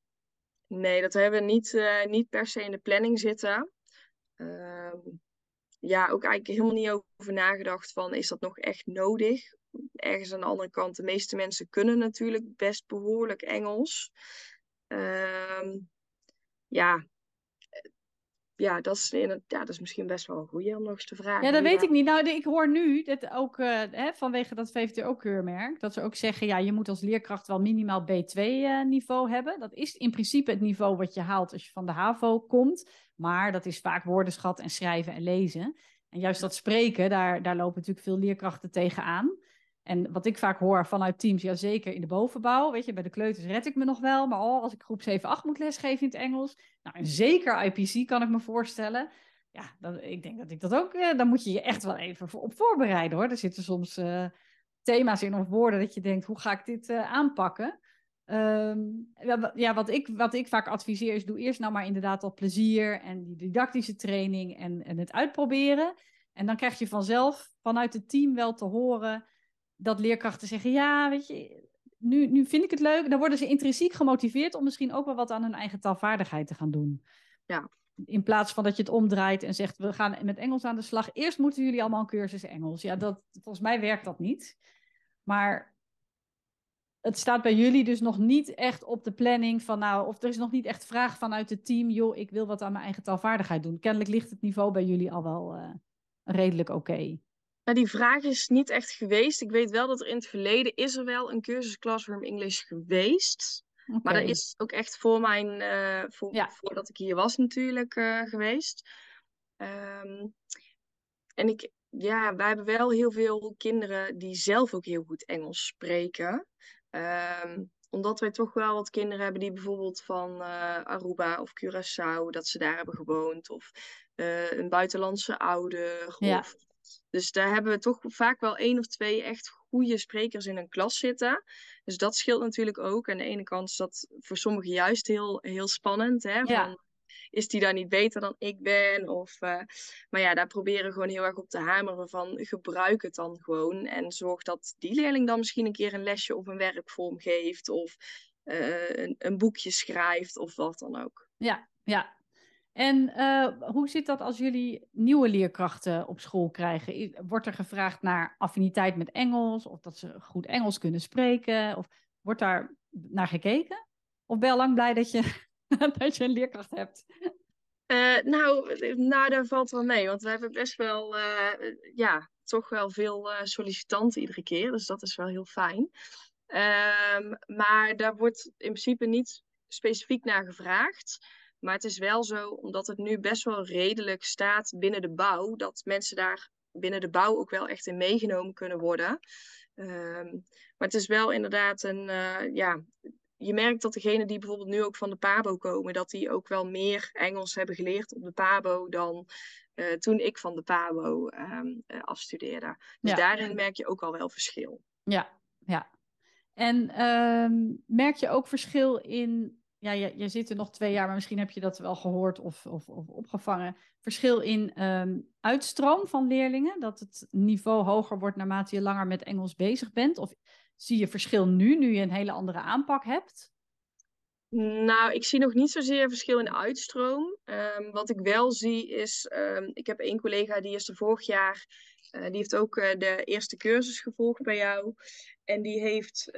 Nee, dat hebben we niet, uh, niet per se in de planning zitten. Uh, ja, ook eigenlijk helemaal niet over nagedacht van, is dat nog echt nodig? ergens aan de andere kant, de meeste mensen kunnen natuurlijk best behoorlijk Engels. Ehm, ja, ja, dat is, ja, dat is misschien best wel een goede om nog eens te vragen. Ja, dat weet ik niet. Nou, ik hoor nu dat ook uh, hè, vanwege dat VVT ook keurmerk, dat ze ook zeggen, ja, je moet als leerkracht wel minimaal B2-niveau uh, hebben. Dat is in principe het niveau wat je haalt als je van de HAVO komt. Maar dat is vaak woordenschat en schrijven en lezen. En juist dat spreken, daar, daar lopen natuurlijk veel leerkrachten tegenaan. En wat ik vaak hoor vanuit teams, ja zeker in de bovenbouw, weet je, bij de kleuters red ik me nog wel, maar oh, als ik groep 7, 8 moet lesgeven in het Engels, nou en zeker IPC kan ik me voorstellen. Ja, ik denk dat ik dat ook, eh, dan moet je je echt wel even voor, op voorbereiden hoor. Er zitten soms uh, thema's in of woorden dat je denkt, hoe ga ik dit uh, aanpakken? Um, ja, wat ik, wat ik vaak adviseer is, doe eerst nou maar inderdaad al plezier en die didactische training en, en het uitproberen. En dan krijg je vanzelf vanuit het team wel te horen dat leerkrachten zeggen, ja, weet je, nu, nu vind ik het leuk. Dan worden ze intrinsiek gemotiveerd om misschien ook wel wat aan hun eigen taalvaardigheid te gaan doen. Ja. In plaats van dat je het omdraait en zegt, we gaan met Engels aan de slag. Eerst moeten jullie allemaal een cursus Engels. Ja, dat, volgens mij werkt dat niet. Maar het staat bij jullie dus nog niet echt op de planning van, nou, of er is nog niet echt vraag vanuit het team, joh, ik wil wat aan mijn eigen taalvaardigheid doen. Kennelijk ligt het niveau bij jullie al wel uh, redelijk oké. Nou, die vraag is niet echt geweest. Ik weet wel dat er in het verleden is er wel een cursus Classroom English geweest. Okay. Maar dat is ook echt voor mijn, uh, voor, ja. voordat ik hier was natuurlijk uh, geweest. Um, en ik, ja, wij hebben wel heel veel kinderen die zelf ook heel goed Engels spreken. Um, omdat wij toch wel wat kinderen hebben die bijvoorbeeld van uh, Aruba of Curaçao, dat ze daar hebben gewoond. Of een buitenlandse ouder. Ja. Of dus daar hebben we toch vaak wel één of twee echt goede sprekers in een klas zitten. Dus dat scheelt natuurlijk ook. Aan de ene kant is dat voor sommigen juist heel, heel spannend. Hè? Ja. Van, is die daar niet beter dan ik ben? Of, uh, maar ja, daar proberen we gewoon heel erg op te hameren van gebruik het dan gewoon. En zorg dat die leerling dan misschien een keer een lesje of een werkvorm geeft. Of uh, een, een boekje schrijft of wat dan ook. Ja, ja, en uh, hoe zit dat als jullie nieuwe leerkrachten op school krijgen? Wordt er gevraagd naar affiniteit met Engels of dat ze goed Engels kunnen spreken? Of wordt daar naar gekeken? Of ben je al lang blij dat je, dat je een leerkracht hebt? Uh, nou, nou, daar valt wel mee, want we hebben best wel, uh, ja, toch wel veel sollicitanten iedere keer, dus dat is wel heel fijn. Um, maar daar wordt in principe niet specifiek naar gevraagd. Maar het is wel zo, omdat het nu best wel redelijk staat binnen de bouw, dat mensen daar binnen de bouw ook wel echt in meegenomen kunnen worden. Um, maar het is wel inderdaad een, uh, ja, je merkt dat degenen die bijvoorbeeld nu ook van de PABO komen, dat die ook wel meer Engels hebben geleerd op de PABO dan uh, toen ik van de PABO um, uh, afstudeerde. Dus Ja. daarin merk je ook al wel verschil. Ja, ja. En ehm, merk je ook verschil in, ja, je, je zit er nog twee jaar, maar misschien heb je dat wel gehoord of, of, of opgevangen. Verschil in ehm, uitstroom van leerlingen, dat het niveau hoger wordt naarmate je langer met Engels bezig bent? Of zie je verschil nu, nu je een hele andere aanpak hebt? Nou, ik zie nog niet zozeer verschil in uitstroom. Um, wat ik wel zie is, um, ik heb één collega die is er vorig jaar, uh, die heeft ook uh, de eerste cursus gevolgd bij jou. En die heeft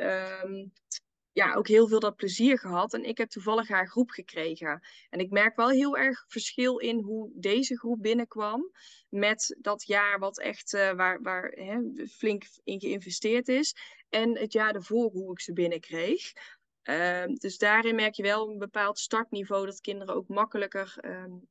ja, ook heel veel dat plezier gehad. En ik heb toevallig haar groep gekregen. En ik merk wel heel erg verschil in hoe deze groep binnenkwam. Met dat jaar wat echt, uh, waar, waar hè, flink in geïnvesteerd is. En het jaar ervoor hoe ik ze binnenkreeg. Uh, dus daarin merk je wel een bepaald startniveau dat kinderen ook makkelijker um,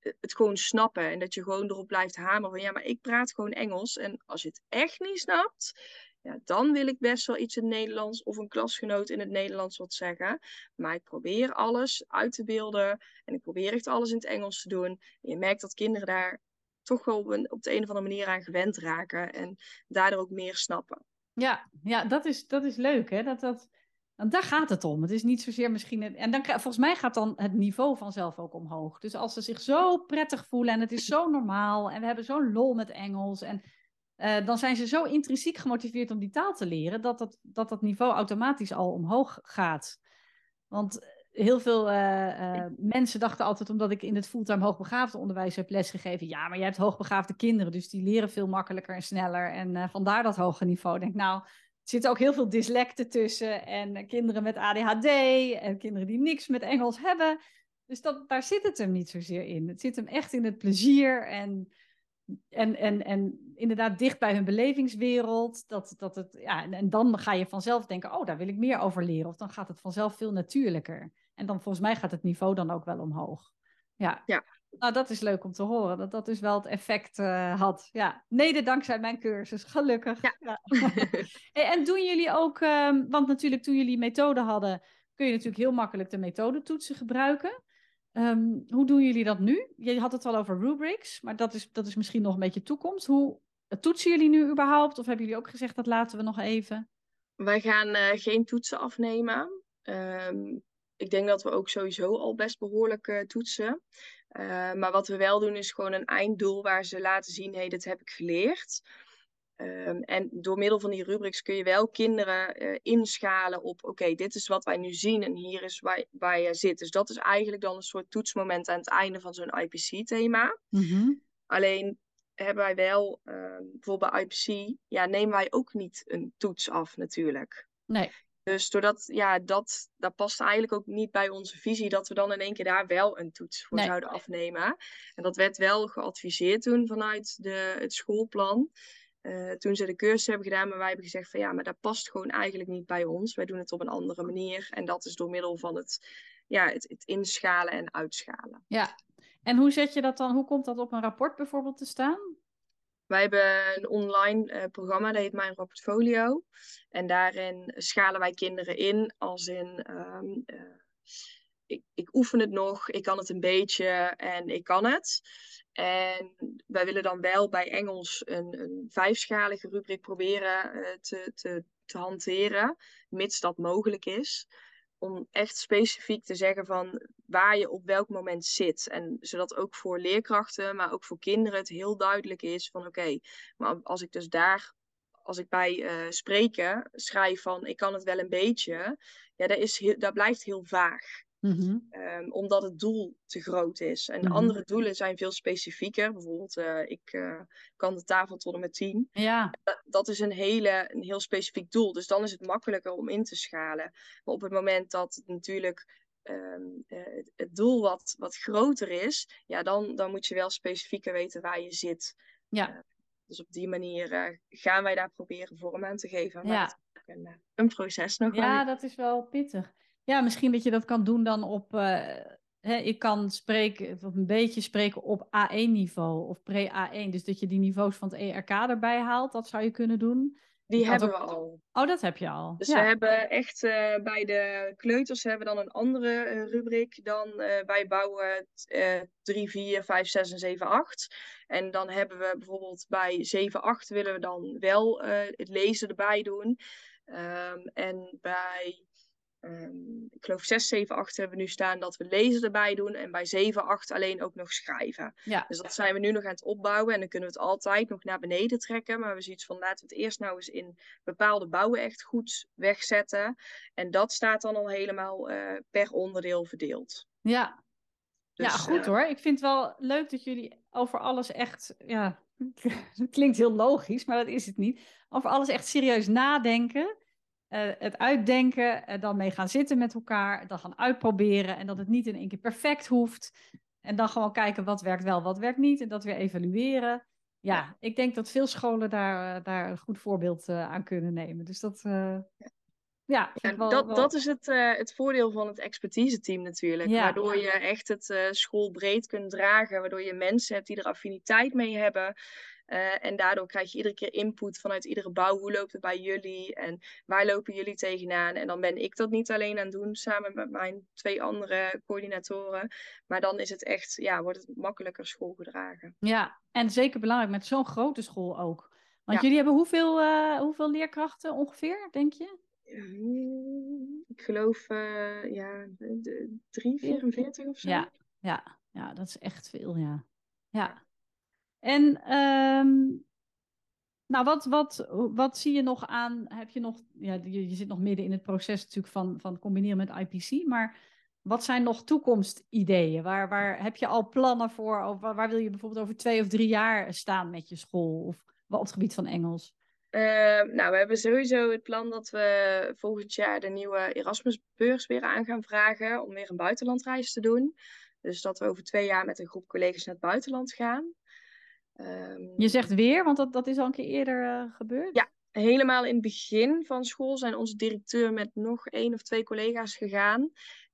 het gewoon snappen. En dat je gewoon erop blijft hameren van ja, maar ik praat gewoon Engels. En als je het echt niet snapt, ja, dan wil ik best wel iets in het Nederlands of een klasgenoot in het Nederlands wat zeggen. Maar ik probeer alles uit te beelden en ik probeer echt alles in het Engels te doen. En je merkt dat kinderen daar toch wel op, de een of andere manier aan gewend raken en daardoor ook meer snappen. Ja, ja dat, is, dat is leuk hè. Dat, dat, want daar gaat het om. Het is niet zozeer misschien. En dan, volgens mij gaat dan het niveau vanzelf ook omhoog. Dus als ze zich zo prettig voelen en het is zo normaal en we hebben zo'n lol met Engels. En uh, dan zijn ze zo intrinsiek gemotiveerd om die taal te leren, dat dat, dat, dat niveau automatisch al omhoog gaat. Want heel veel uh, mensen dachten altijd, omdat ik in het fulltime hoogbegaafde onderwijs heb lesgegeven, ja, maar je hebt hoogbegaafde kinderen, dus die leren veel makkelijker en sneller. En vandaar dat hoge niveau. Ik denk, nou, er zitten ook heel veel dyslecten tussen en kinderen met ADHD en kinderen die niks met Engels hebben. Dus dat, daar zit het hem niet zozeer in. Het zit hem echt in het plezier en, en, en, en inderdaad dicht bij hun belevingswereld. Dat, dat het, ja, en dan ga je vanzelf denken, oh, daar wil ik meer over leren. Of dan gaat het vanzelf veel natuurlijker. En dan volgens mij gaat het niveau dan ook wel omhoog. Ja. ja. Nou, dat is leuk om te horen. Dat dat dus wel het effect uh, had. Ja, mede dankzij mijn cursus. Gelukkig. Ja. ja. en doen jullie ook, um, want natuurlijk toen jullie methode hadden, kun je natuurlijk heel makkelijk de methodetoetsen gebruiken. Um, hoe doen jullie dat nu? Je had het al over rubrics, maar dat is, dat is misschien nog een beetje toekomst. Hoe toetsen jullie nu überhaupt? Of hebben jullie ook gezegd dat laten we nog even? Wij gaan uh, geen toetsen afnemen. Um, ik denk dat we ook sowieso al best behoorlijk uh, toetsen. Maar wat we wel doen is gewoon een einddoel waar ze laten zien, hé, hey, dit heb ik geleerd. Um, en door middel van die rubrics kun je wel kinderen uh, inschalen op, oké, dit is wat wij nu zien en hier is waar, waar je zit. Dus dat is eigenlijk dan een soort toetsmoment aan het einde van zo'n IPC-thema. Mm -hmm. Alleen hebben wij wel, uh, bijvoorbeeld bij IPC, ja, nemen wij ook niet een toets af natuurlijk. Nee. Dus doordat, ja, dat, dat past eigenlijk ook niet bij onze visie dat we dan in één keer daar wel een toets voor nee. zouden afnemen. En dat werd wel geadviseerd toen vanuit de, het schoolplan. Uh, toen ze de cursus hebben gedaan, maar wij hebben gezegd van ja, maar dat past gewoon eigenlijk niet bij ons. Wij doen het op een andere manier. En dat is door middel van het, ja, het, het inschalen en uitschalen. Ja, en hoe zet je dat dan? Hoe komt dat op een rapport bijvoorbeeld te staan? Wij hebben een online uh, programma, dat heet Mijn Portfolio. En daarin schalen wij kinderen in als in... Um, uh, ik, ik oefen het nog, ik kan het een beetje en ik kan het. En wij willen dan wel bij Engels een, een vijfschalige rubriek proberen uh, te, te, te hanteren, mits dat mogelijk is om echt specifiek te zeggen van waar je op welk moment zit. En zodat ook voor leerkrachten, maar ook voor kinderen het heel duidelijk is van oké, maar als ik dus daar, als ik bij uh, spreken schrijf van ik kan het wel een beetje, ja, dat, is heel, dat blijft heel vaag. Mm-hmm. Um, omdat het doel te groot is. En mm-hmm. andere doelen zijn veel specifieker. Bijvoorbeeld, uh, ik uh, kan de tafel tot en met tien. Ja. Dat, dat, is een, hele, een heel specifiek doel. Dus dan is het makkelijker om in te schalen. Maar op het moment dat het natuurlijk um, uh, het doel wat, wat groter is, ja, dan, dan moet je wel specifieker weten waar je zit. Ja. dus op die manier gaan wij daar proberen vorm aan te geven. Maar ja. een, een proces nog. Ja, dat is wel pittig. Ja, misschien dat je dat kan doen dan op. Uh, hè, ik kan spreken, of een beetje spreken op A1-niveau of pre-A1. Dus dat je die niveaus van het ERK erbij haalt, dat zou je kunnen doen. Die hebben we al. Oh, dat heb je al. Dus we hebben echt uh, bij de kleuters hebben we dan een andere uh, rubriek dan bij bouwen 3, 4, 5, 6 en 7, 8. En dan hebben we bijvoorbeeld bij 7, 8 willen we dan wel het lezen erbij doen. Um, en bij Um, ik geloof 6, 7, 8 hebben we nu staan dat we lezen erbij doen. En bij 7, 8 alleen ook nog schrijven. Ja. Dus dat zijn we nu nog aan het opbouwen. En dan kunnen we het altijd nog naar beneden trekken. Maar we zien iets van laten we het eerst nou eens in bepaalde bouwen echt goed wegzetten. En dat staat dan al helemaal uh, per onderdeel verdeeld. Ja, dus, ja goed uh, hoor. Ik vind het wel leuk dat jullie over alles echt. Ja, het klinkt heel logisch, maar dat is het niet. Over alles echt serieus nadenken. Uh, het uitdenken, uh, dan mee gaan zitten met elkaar, dan gaan uitproberen en dat het niet in één keer perfect hoeft. En dan gewoon kijken wat werkt wel, wat werkt niet en dat weer evalueren. Ja, ik denk dat veel scholen daar, uh, daar een goed voorbeeld aan kunnen nemen. Dus dat, ja, ja wel, dat, wel... dat is het, het voordeel van het expertise-team natuurlijk. Ja. Waardoor je echt het schoolbreed kunt dragen, waardoor je mensen hebt die er affiniteit mee hebben. Uh, en daardoor krijg je iedere keer input vanuit iedere bouw. Hoe loopt het bij jullie? En waar lopen jullie tegenaan? En dan ben ik dat niet alleen aan het doen, samen met mijn twee andere coördinatoren. Maar dan is het echt, ja, wordt het makkelijker schoolgedragen. Ja, en zeker belangrijk met zo'n grote school ook. Want ja. jullie hebben hoeveel, uh, hoeveel leerkrachten ongeveer, denk je? Ik geloof, uh, ja, 3, 44 of zo. Ja, ja, ja, dat is echt veel, ja. Ja. En um, nou, wat, wat, wat zie je nog aan? Heb je nog, ja, je, zit nog midden in het proces natuurlijk van, van combineren met IPC, maar wat zijn nog toekomstideeën? Waar, waar heb je al plannen voor? Of waar, wil je bijvoorbeeld over twee of drie jaar staan met je school? Of op het gebied van Engels? Ehm, nou, we hebben sowieso het plan dat we volgend jaar de nieuwe Erasmusbeurs weer aan gaan vragen om weer een buitenlandreis te doen. Dus dat we over twee jaar met een groep collega's naar het buitenland gaan. Ehm, je zegt weer, want dat, dat is al een keer eerder uh, gebeurd? Ja, helemaal in het begin van school zijn onze directeur met nog één of twee collega's gegaan.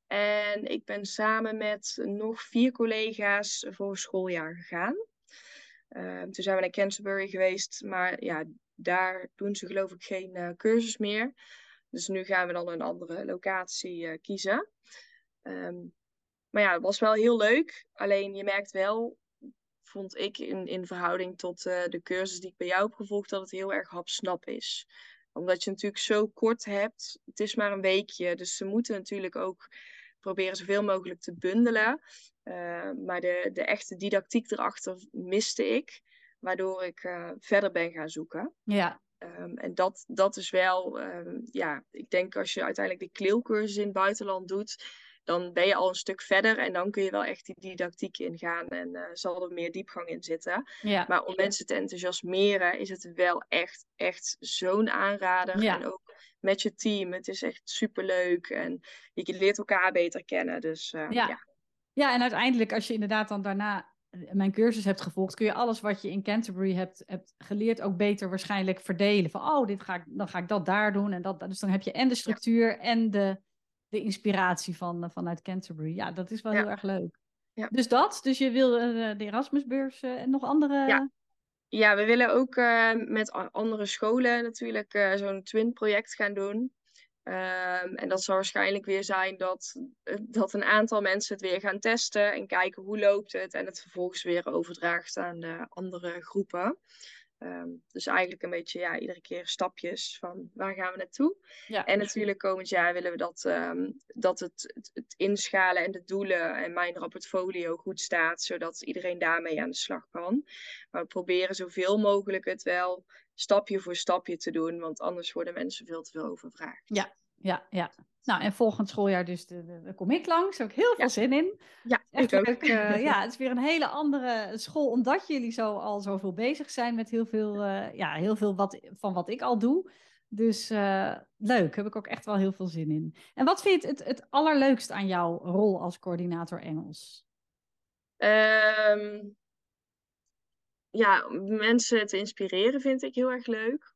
En ik ben samen met nog vier collega's voor schooljaar gegaan. Uh, toen zijn we naar Canterbury geweest, maar ja, daar doen ze geloof ik geen uh, cursus meer. Dus nu gaan we dan een andere locatie uh, kiezen. Um, maar ja, het was wel heel leuk. Alleen je merkt wel, vond ik in, in verhouding tot uh, de cursus die ik bij jou heb gevolgd, dat het heel erg hapsnap is. Omdat je natuurlijk zo kort hebt. Het is maar een weekje. Dus ze moeten natuurlijk ook proberen zoveel mogelijk te bundelen. Uh, maar de, de echte didactiek erachter miste ik. Waardoor ik uh, verder ben gaan zoeken. Ja. Um, en dat, dat is wel, um, ja, ik denk als je uiteindelijk de kleelcursus in het buitenland doet, dan ben je al een stuk verder en dan kun je wel echt die didactiek ingaan en uh, zal er meer diepgang in zitten. Ja. Maar om mensen te enthousiasmeren is het wel echt, echt zo'n aanrader. Ja. En ook met je team, het is echt superleuk en je leert elkaar beter kennen. Dus uh, ja. ja. Ja, en uiteindelijk als je inderdaad dan daarna mijn cursus hebt gevolgd, kun je alles wat je in Canterbury hebt, hebt geleerd ook beter waarschijnlijk verdelen. Van, oh, dit ga ik, dan ga ik dat daar doen en dat. Dus dan heb je en de structuur en de, de inspiratie van, uh, vanuit Canterbury. Ja, dat is wel Ja. heel erg leuk. Ja. Dus dat, dus je wil eh, de Erasmusbeurs eh, en nog andere... Ja. Ja, we willen ook eh, met andere scholen natuurlijk eh, zo'n twin-project gaan doen. Ehm, en dat zal waarschijnlijk weer zijn dat, eh, dat een aantal mensen het weer gaan testen en kijken hoe loopt het en het vervolgens weer overdraagt aan de andere groepen. Ehm, dus eigenlijk een beetje ja, iedere keer stapjes van waar gaan we naartoe. Ja. En natuurlijk komend jaar willen we dat, ehm, dat het, het, het inschalen en de doelen en mijn rapportfolio goed staat, zodat iedereen daarmee aan de slag kan. Maar we proberen zoveel mogelijk het wel stapje voor stapje te doen, want anders worden mensen veel te veel overvraagd. Ja, ja. Nou, en volgend schooljaar dus de, de, de kom ik langs. Ook heel veel Ja. zin in. Ja, Echt ik ook. eh, ja, het is weer een hele andere school, omdat jullie zo al zoveel bezig zijn met heel veel, eh, ja, heel veel wat, van wat ik al doe. Dus eh, leuk, heb ik ook echt wel heel veel zin in. En wat vind je het, het, het allerleukst aan jouw rol als coördinator Engels? Ehm, ja, mensen te inspireren vind ik heel erg leuk.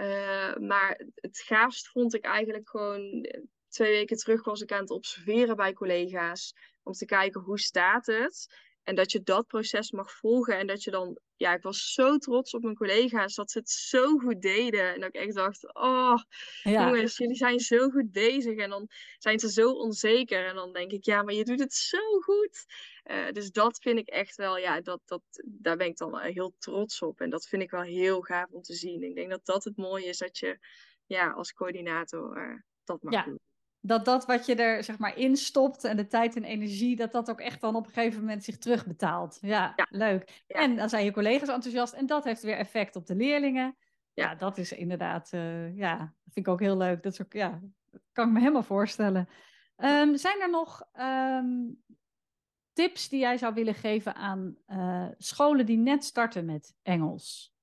Eh, maar het gaafst vond ik eigenlijk gewoon... eh, Twee weken terug was ik aan het observeren bij collega's. Om te kijken hoe staat het. En dat je dat proces mag volgen. En dat je dan... Ja, ik was zo trots op mijn collega's dat ze het zo goed deden. En dat ik echt dacht... Oh, Ja, jongens, jullie zijn zo goed bezig. En dan zijn ze zo onzeker. En dan denk ik, ja, maar je doet het zo goed. Eh, dus dat vind ik echt wel, ja, dat, dat, daar ben ik dan heel trots op. En dat vind ik wel heel gaaf om te zien. Ik denk dat dat het mooie is dat je, ja, als coördinator eh, dat mag Ja. doen. Dat dat wat je er zeg maar in stopt en de tijd en energie, dat dat ook echt dan op een gegeven moment zich terugbetaalt. Ja, Ja. leuk. Ja. En dan zijn je collega's enthousiast en dat heeft weer effect op de leerlingen. Ja, Ja. dat is inderdaad, eh, ja, dat vind ik ook heel leuk. Dat is ook, ja, dat kan ik me helemaal voorstellen. Ehm, zijn er nog ehm, tips die jij zou willen geven aan eh, scholen die net starten met Engels?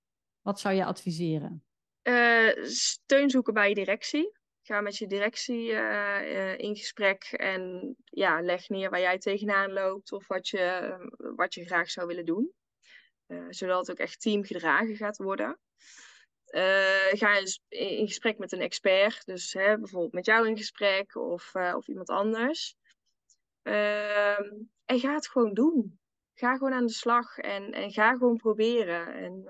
Wat zou je adviseren? Eh, steun zoeken bij je directie. Ga met je directie eh, eh, in gesprek en ja, leg neer waar jij tegenaan loopt of wat je, eh, wat je graag zou willen doen. Zodat het ook echt teamgedragen gaat worden. Ga eens in gesprek met een expert, dus hè, bijvoorbeeld met jou in gesprek of, of iemand anders. Ehm, en ga het gewoon doen. Ga gewoon aan de slag en, en ga gewoon proberen. En,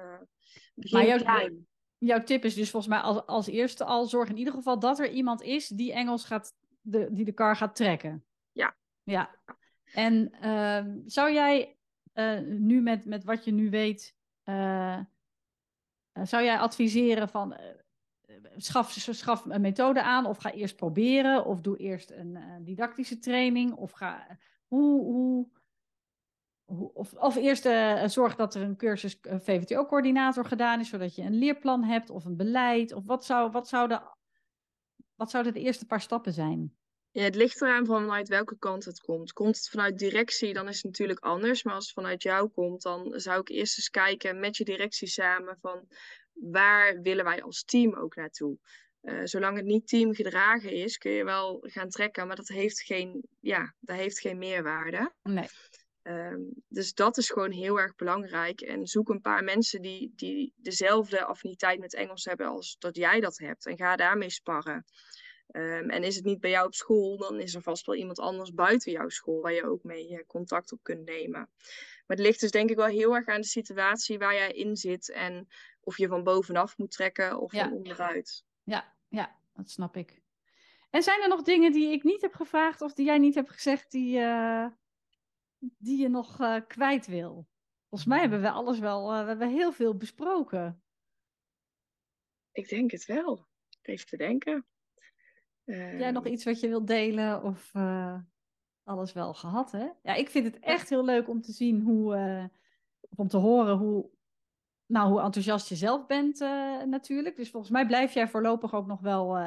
begin Maar jouw- klein. Jouw tip is dus volgens mij als, als eerste al zorg in ieder geval dat er iemand is die Engels gaat, de, die de kar gaat trekken. Ja. Ja. En ehm, zou jij eh, nu met, met wat je nu weet, eh, eh, zou jij adviseren van schaf, schaf een methode aan of ga eerst proberen of doe eerst een didactische training of ga, hoe, hoe- of, of eerst eh, zorg dat er een cursus eh, VVTO-coördinator gedaan is, zodat je een leerplan hebt of een beleid. Of wat, zou, wat, zouden, wat zouden de eerste paar stappen zijn? Ja, het ligt eraan vanuit welke kant het komt. Komt het vanuit directie, dan is het natuurlijk anders. Maar als het vanuit jou komt, dan zou ik eerst eens kijken met je directie samen van waar willen wij als team ook naartoe. Uh, zolang het niet teamgedragen is, kun je wel gaan trekken, maar dat heeft geen, ja, dat heeft geen meerwaarde. Nee. Um, dus dat is gewoon heel erg belangrijk. En zoek een paar mensen die, die dezelfde affiniteit met Engels hebben als dat jij dat hebt. En ga daarmee sparren. Um, en is het niet bij jou op school, dan is er vast wel iemand anders buiten jouw school waar je ook mee uh, contact op kunt nemen. Maar het ligt dus denk ik wel heel erg aan de situatie waar jij in zit en of je van bovenaf moet trekken of van onderuit. Ja, ja, dat snap ik. En zijn er nog dingen die ik niet heb gevraagd of die jij niet hebt gezegd die, uh, die je nog uh, kwijt wil? Volgens mij hebben we alles wel, uh, we hebben heel veel besproken. Ik denk het wel. Even te denken. Jij nog iets wat je wilt delen of alles wel gehad, hè? Ja, ik vind het echt heel leuk om te zien hoe, om te horen hoe, nou, hoe enthousiast je zelf bent natuurlijk. Dus volgens mij blijf jij voorlopig ook nog wel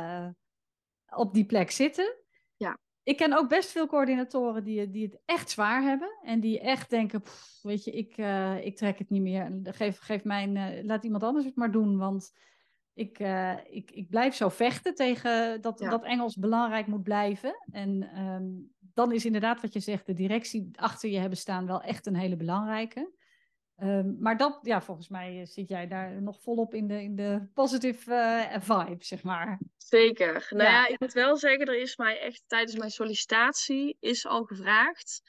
op die plek zitten. Ja. Ik ken ook best veel coördinatoren die, die het echt zwaar hebben. En die echt denken, pff, weet je, ik, uh, ik trek het niet meer. Geef, geef mijn, laat iemand anders het maar doen. Want ik, ik, ik blijf zo vechten tegen dat, ja. dat Engels belangrijk moet blijven. En um, dan is inderdaad wat je zegt, de directie achter je hebben staan wel echt een hele belangrijke. Um, maar dat, ja, volgens mij zit jij daar nog volop in de, in de positive uh, vibe, zeg maar. Zeker. Nou ja. ja. ik moet wel zeggen, er is mij echt tijdens mijn sollicitatie is al gevraagd.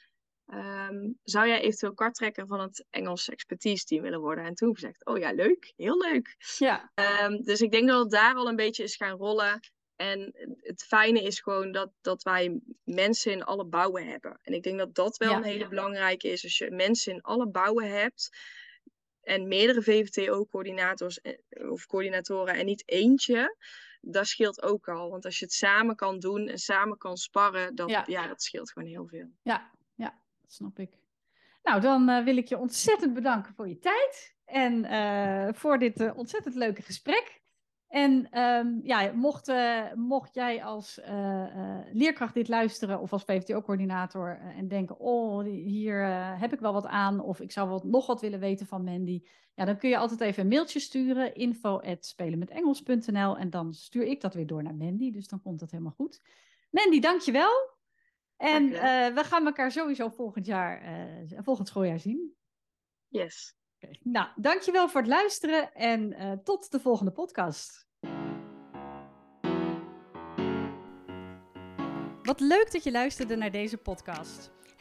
Um, zou jij eventueel karttrekker van het Engels expertise team willen worden? En toen gezegd, oh ja, leuk, heel leuk. Ja. Um, dus ik denk dat het daar al een beetje is gaan rollen. En het fijne is gewoon dat, dat wij mensen in alle bouwen hebben. En ik denk dat dat wel ja. een hele belangrijke is. Als je mensen in alle bouwen hebt en meerdere VVTO-coördinators of coördinatoren en niet eentje, dat scheelt ook al. Want als je het samen kan doen en samen kan sparren, dat, ja. ja dat scheelt gewoon heel veel. Ja, ja dat snap ik. Nou, dan uh, wil ik je ontzettend bedanken voor je tijd en uh, voor dit uh, ontzettend leuke gesprek. En um, ja, mocht, uh, mocht jij als uh, uh, leerkracht dit luisteren of als VVTO-coördinator en denken, oh, hier heb ik wel wat aan of ik zou wat, nog wat willen weten van Mandy, ja, dan kun je altijd even een mailtje sturen, info.spelenmetengels.nl en dan stuur ik dat weer door naar Mandy, dus dan komt dat helemaal goed. Mandy, dankjewel. En we gaan elkaar sowieso volgend jaar, volgend schooljaar zien. Yes. Nou, dankjewel voor het luisteren en uh, tot de volgende podcast. Wat leuk dat je luisterde naar deze podcast.